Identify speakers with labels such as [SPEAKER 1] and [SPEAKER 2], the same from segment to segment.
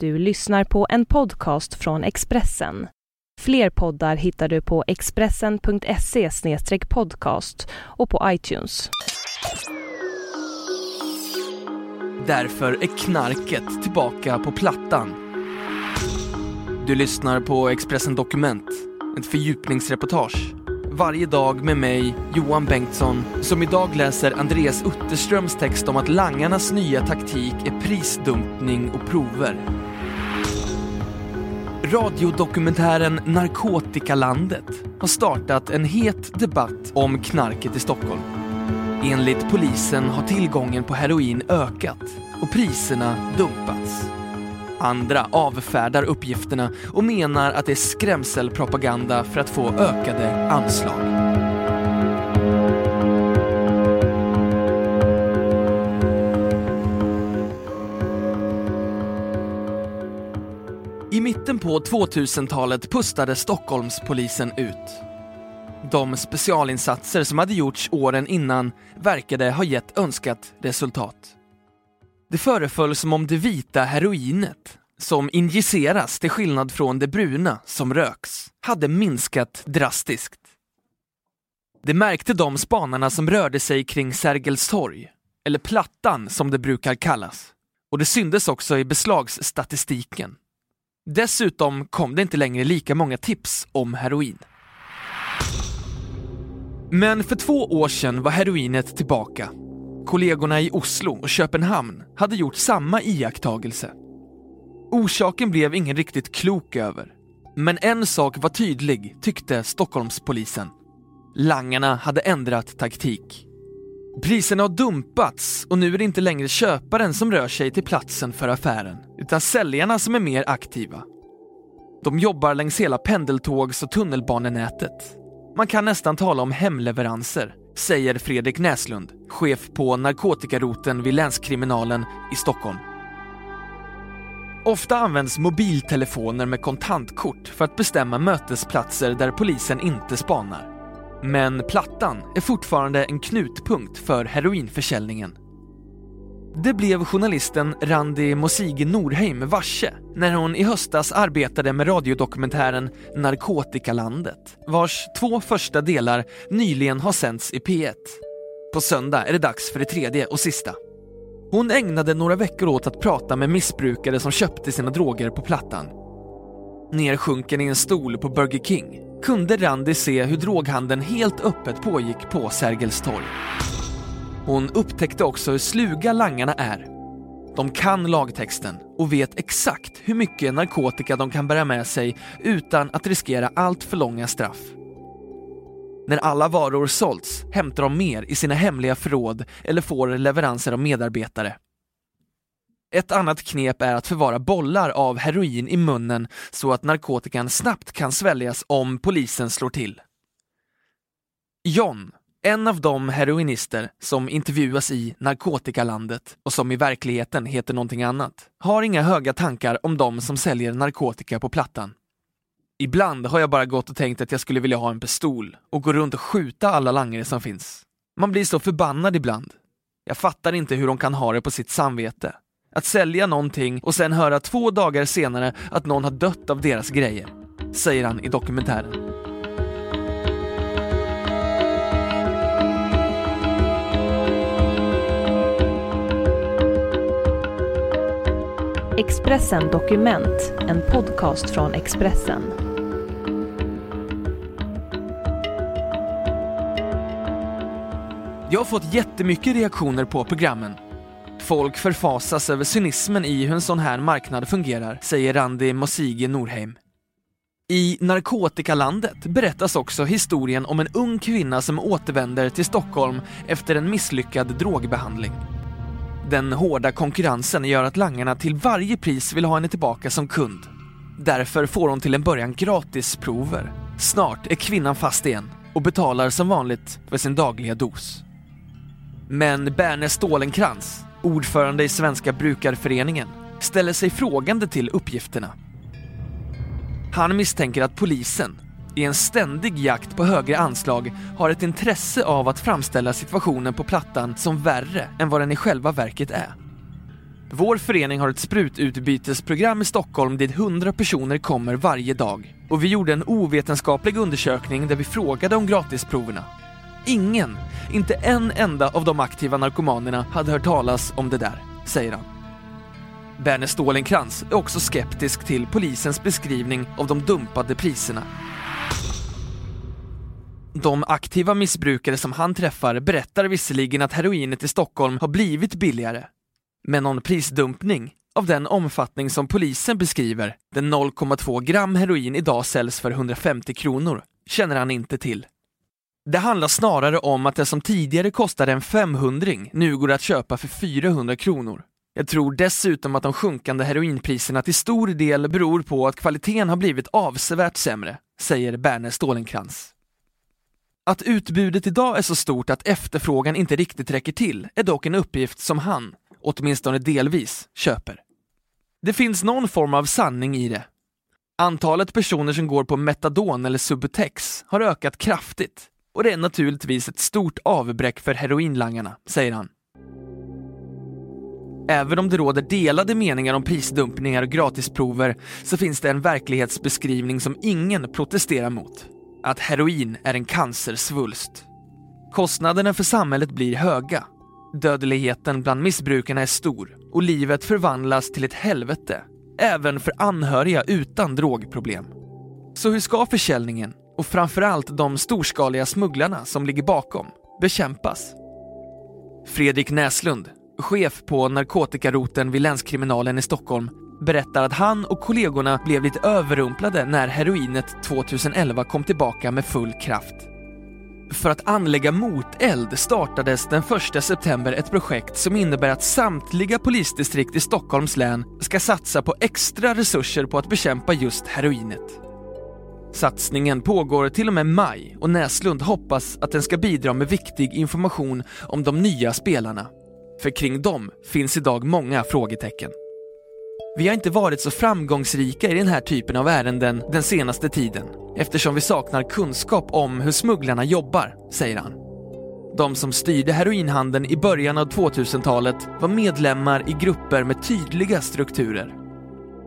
[SPEAKER 1] Du lyssnar på en podcast från Expressen. Fler poddar hittar du på expressen.se podcast och på iTunes.
[SPEAKER 2] Därför är knarket tillbaka på plattan. Du lyssnar på Expressen Dokument, ett fördjupningsreportage. Varje dag med mig, Johan Bengtsson, som idag läser Andreas Utterströms text om att langarnas nya taktik är prisdumpning och prover. Radiodokumentären Narkotikalandet har startat en het debatt om knarket i Stockholm. Enligt polisen har tillgången på heroin ökat och priserna dumpats. Andra avfärdar uppgifterna och menar att det är skrämselpropaganda för att få ökade anslag. Mitten på 2000-talet pustade Stockholmspolisen ut. De specialinsatser som hade gjorts åren innan verkade ha gett önskat resultat. Det föreföll som om det vita heroinet, som injiceras till skillnad från det bruna som röks, hade minskat drastiskt. Det märkte de spanarna som rörde sig kring Sergels torg, eller Plattan som det brukar kallas. Och det syndes också i beslagsstatistiken. Dessutom kom det inte längre lika många tips om heroin. Men för två år sedan var heroinet tillbaka. Kollegorna i Oslo och Köpenhamn hade gjort samma iakttagelse. Orsaken blev ingen riktigt klok över. Men en sak var tydlig, tyckte Stockholmspolisen. Langarna hade ändrat taktik. Priserna har dumpats och nu är det inte längre köparen som rör sig till platsen för affären, utan säljarna som är mer aktiva. De jobbar längs hela pendeltågs och tunnelbanenätet. Man kan nästan tala om hemleveranser, säger Fredrik Näslund, chef på narkotikaroten vid länskriminalen i Stockholm. Ofta används mobiltelefoner med kontantkort för att bestämma mötesplatser där polisen inte spanar. Men Plattan är fortfarande en knutpunkt för heroinförsäljningen. Det blev journalisten Randi Mosige Norheim varse när hon i höstas arbetade med radiodokumentären Narkotikalandet, vars två första delar nyligen har sänts i P1. På söndag är det dags för det tredje och sista. Hon ägnade några veckor åt att prata med missbrukare som köpte sina droger på Plattan. Nersjunken i en stol på Burger King kunde Randi se hur droghandeln helt öppet pågick på Sergels torg. Hon upptäckte också hur sluga langarna är. De kan lagtexten och vet exakt hur mycket narkotika de kan bära med sig utan att riskera allt för långa straff. När alla varor sålts hämtar de mer i sina hemliga förråd eller får leveranser av medarbetare. Ett annat knep är att förvara bollar av heroin i munnen så att narkotikan snabbt kan sväljas om polisen slår till. John, en av de heroinister som intervjuas i Narkotikalandet och som i verkligheten heter någonting annat, har inga höga tankar om de som säljer narkotika på Plattan. Ibland har jag bara gått och tänkt att jag skulle vilja ha en pistol och gå runt och skjuta alla langare som finns. Man blir så förbannad ibland. Jag fattar inte hur de kan ha det på sitt samvete. Att sälja någonting och sen höra två dagar senare att någon har dött av deras grejer, säger han i dokumentären.
[SPEAKER 1] Expressen Dokument, en podcast från Expressen.
[SPEAKER 2] Jag har fått jättemycket reaktioner på programmen. Folk förfasas över cynismen i hur en sån här marknad fungerar, säger Randi Mosige Norheim. I Narkotikalandet berättas också historien om en ung kvinna som återvänder till Stockholm efter en misslyckad drogbehandling. Den hårda konkurrensen gör att langarna till varje pris vill ha henne tillbaka som kund. Därför får hon till en början gratisprover. Snart är kvinnan fast igen och betalar som vanligt för sin dagliga dos. Men Berne Stålenkrans, ordförande i Svenska Brukarföreningen, ställer sig frågande till uppgifterna. Han misstänker att polisen, i en ständig jakt på högre anslag har ett intresse av att framställa situationen på Plattan som värre än vad den i själva verket är. Vår förening har ett sprututbytesprogram i Stockholm dit 100 personer kommer varje dag. Och vi gjorde en ovetenskaplig undersökning där vi frågade om gratisproverna. Ingen, inte en enda av de aktiva narkomanerna hade hört talas om det där, säger han. Berner Stålenkrans är också skeptisk till polisens beskrivning av de dumpade priserna. De aktiva missbrukare som han träffar berättar visserligen att heroinet i Stockholm har blivit billigare. Men någon prisdumpning av den omfattning som polisen beskriver, där 0,2 gram heroin idag säljs för 150 kronor, känner han inte till. Det handlar snarare om att det som tidigare kostade en 500 nu går att köpa för 400 kronor. Jag tror dessutom att de sjunkande heroinpriserna till stor del beror på att kvaliteten har blivit avsevärt sämre, säger Berner Stålenkrans. Att utbudet idag är så stort att efterfrågan inte riktigt räcker till är dock en uppgift som han, åtminstone delvis, köper. Det finns någon form av sanning i det. Antalet personer som går på metadon eller Subutex har ökat kraftigt och det är naturligtvis ett stort avbräck för heroinlangarna, säger han. Även om det råder delade meningar om prisdumpningar och gratisprover så finns det en verklighetsbeskrivning som ingen protesterar mot. Att heroin är en cancersvulst. Kostnaderna för samhället blir höga. Dödligheten bland missbrukarna är stor och livet förvandlas till ett helvete. Även för anhöriga utan drogproblem. Så hur ska försäljningen, och framförallt de storskaliga smugglarna som ligger bakom, bekämpas? Fredrik Näslund, chef på narkotikaroten vid länskriminalen i Stockholm, berättar att han och kollegorna blev lite överrumplade när heroinet 2011 kom tillbaka med full kraft. För att anlägga moteld startades den 1 september ett projekt som innebär att samtliga polisdistrikt i Stockholms län ska satsa på extra resurser på att bekämpa just heroinet. Satsningen pågår till och med maj och Näslund hoppas att den ska bidra med viktig information om de nya spelarna. För kring dem finns idag många frågetecken. Vi har inte varit så framgångsrika i den här typen av ärenden den senaste tiden eftersom vi saknar kunskap om hur smugglarna jobbar, säger han. De som styrde heroinhandeln i början av 2000-talet var medlemmar i grupper med tydliga strukturer.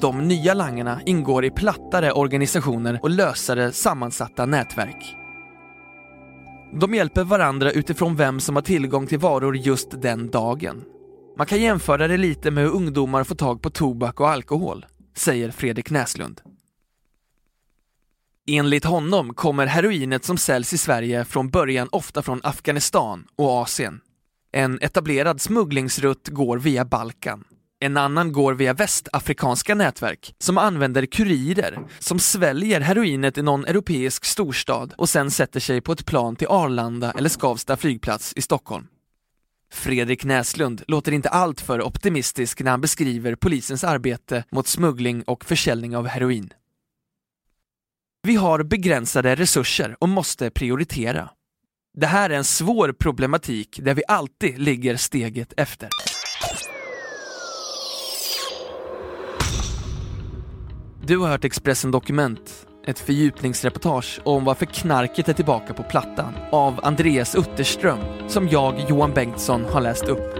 [SPEAKER 2] De nya langarna ingår i plattare organisationer och lösare sammansatta nätverk. De hjälper varandra utifrån vem som har tillgång till varor just den dagen. Man kan jämföra det lite med hur ungdomar får tag på tobak och alkohol, säger Fredrik Näslund. Enligt honom kommer heroinet som säljs i Sverige från början ofta från Afghanistan och Asien. En etablerad smugglingsrutt går via Balkan. En annan går via västafrikanska nätverk som använder kurirer som sväljer heroinet i någon europeisk storstad och sen sätter sig på ett plan till Arlanda eller Skavsta flygplats i Stockholm. Fredrik Näslund låter inte alltför optimistisk när han beskriver polisens arbete mot smuggling och försäljning av heroin. Vi har begränsade resurser och måste prioritera. Det här är en svår problematik där vi alltid ligger steget efter. Du har hört Expressen Dokument, ett fördjupningsreportage om varför knarket är tillbaka på plattan av Andreas Utterström, som jag, Johan Bengtsson, har läst upp.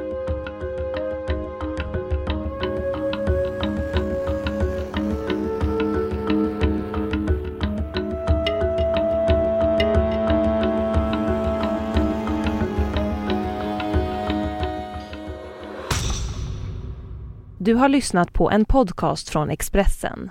[SPEAKER 1] Du har lyssnat på en podcast från Expressen.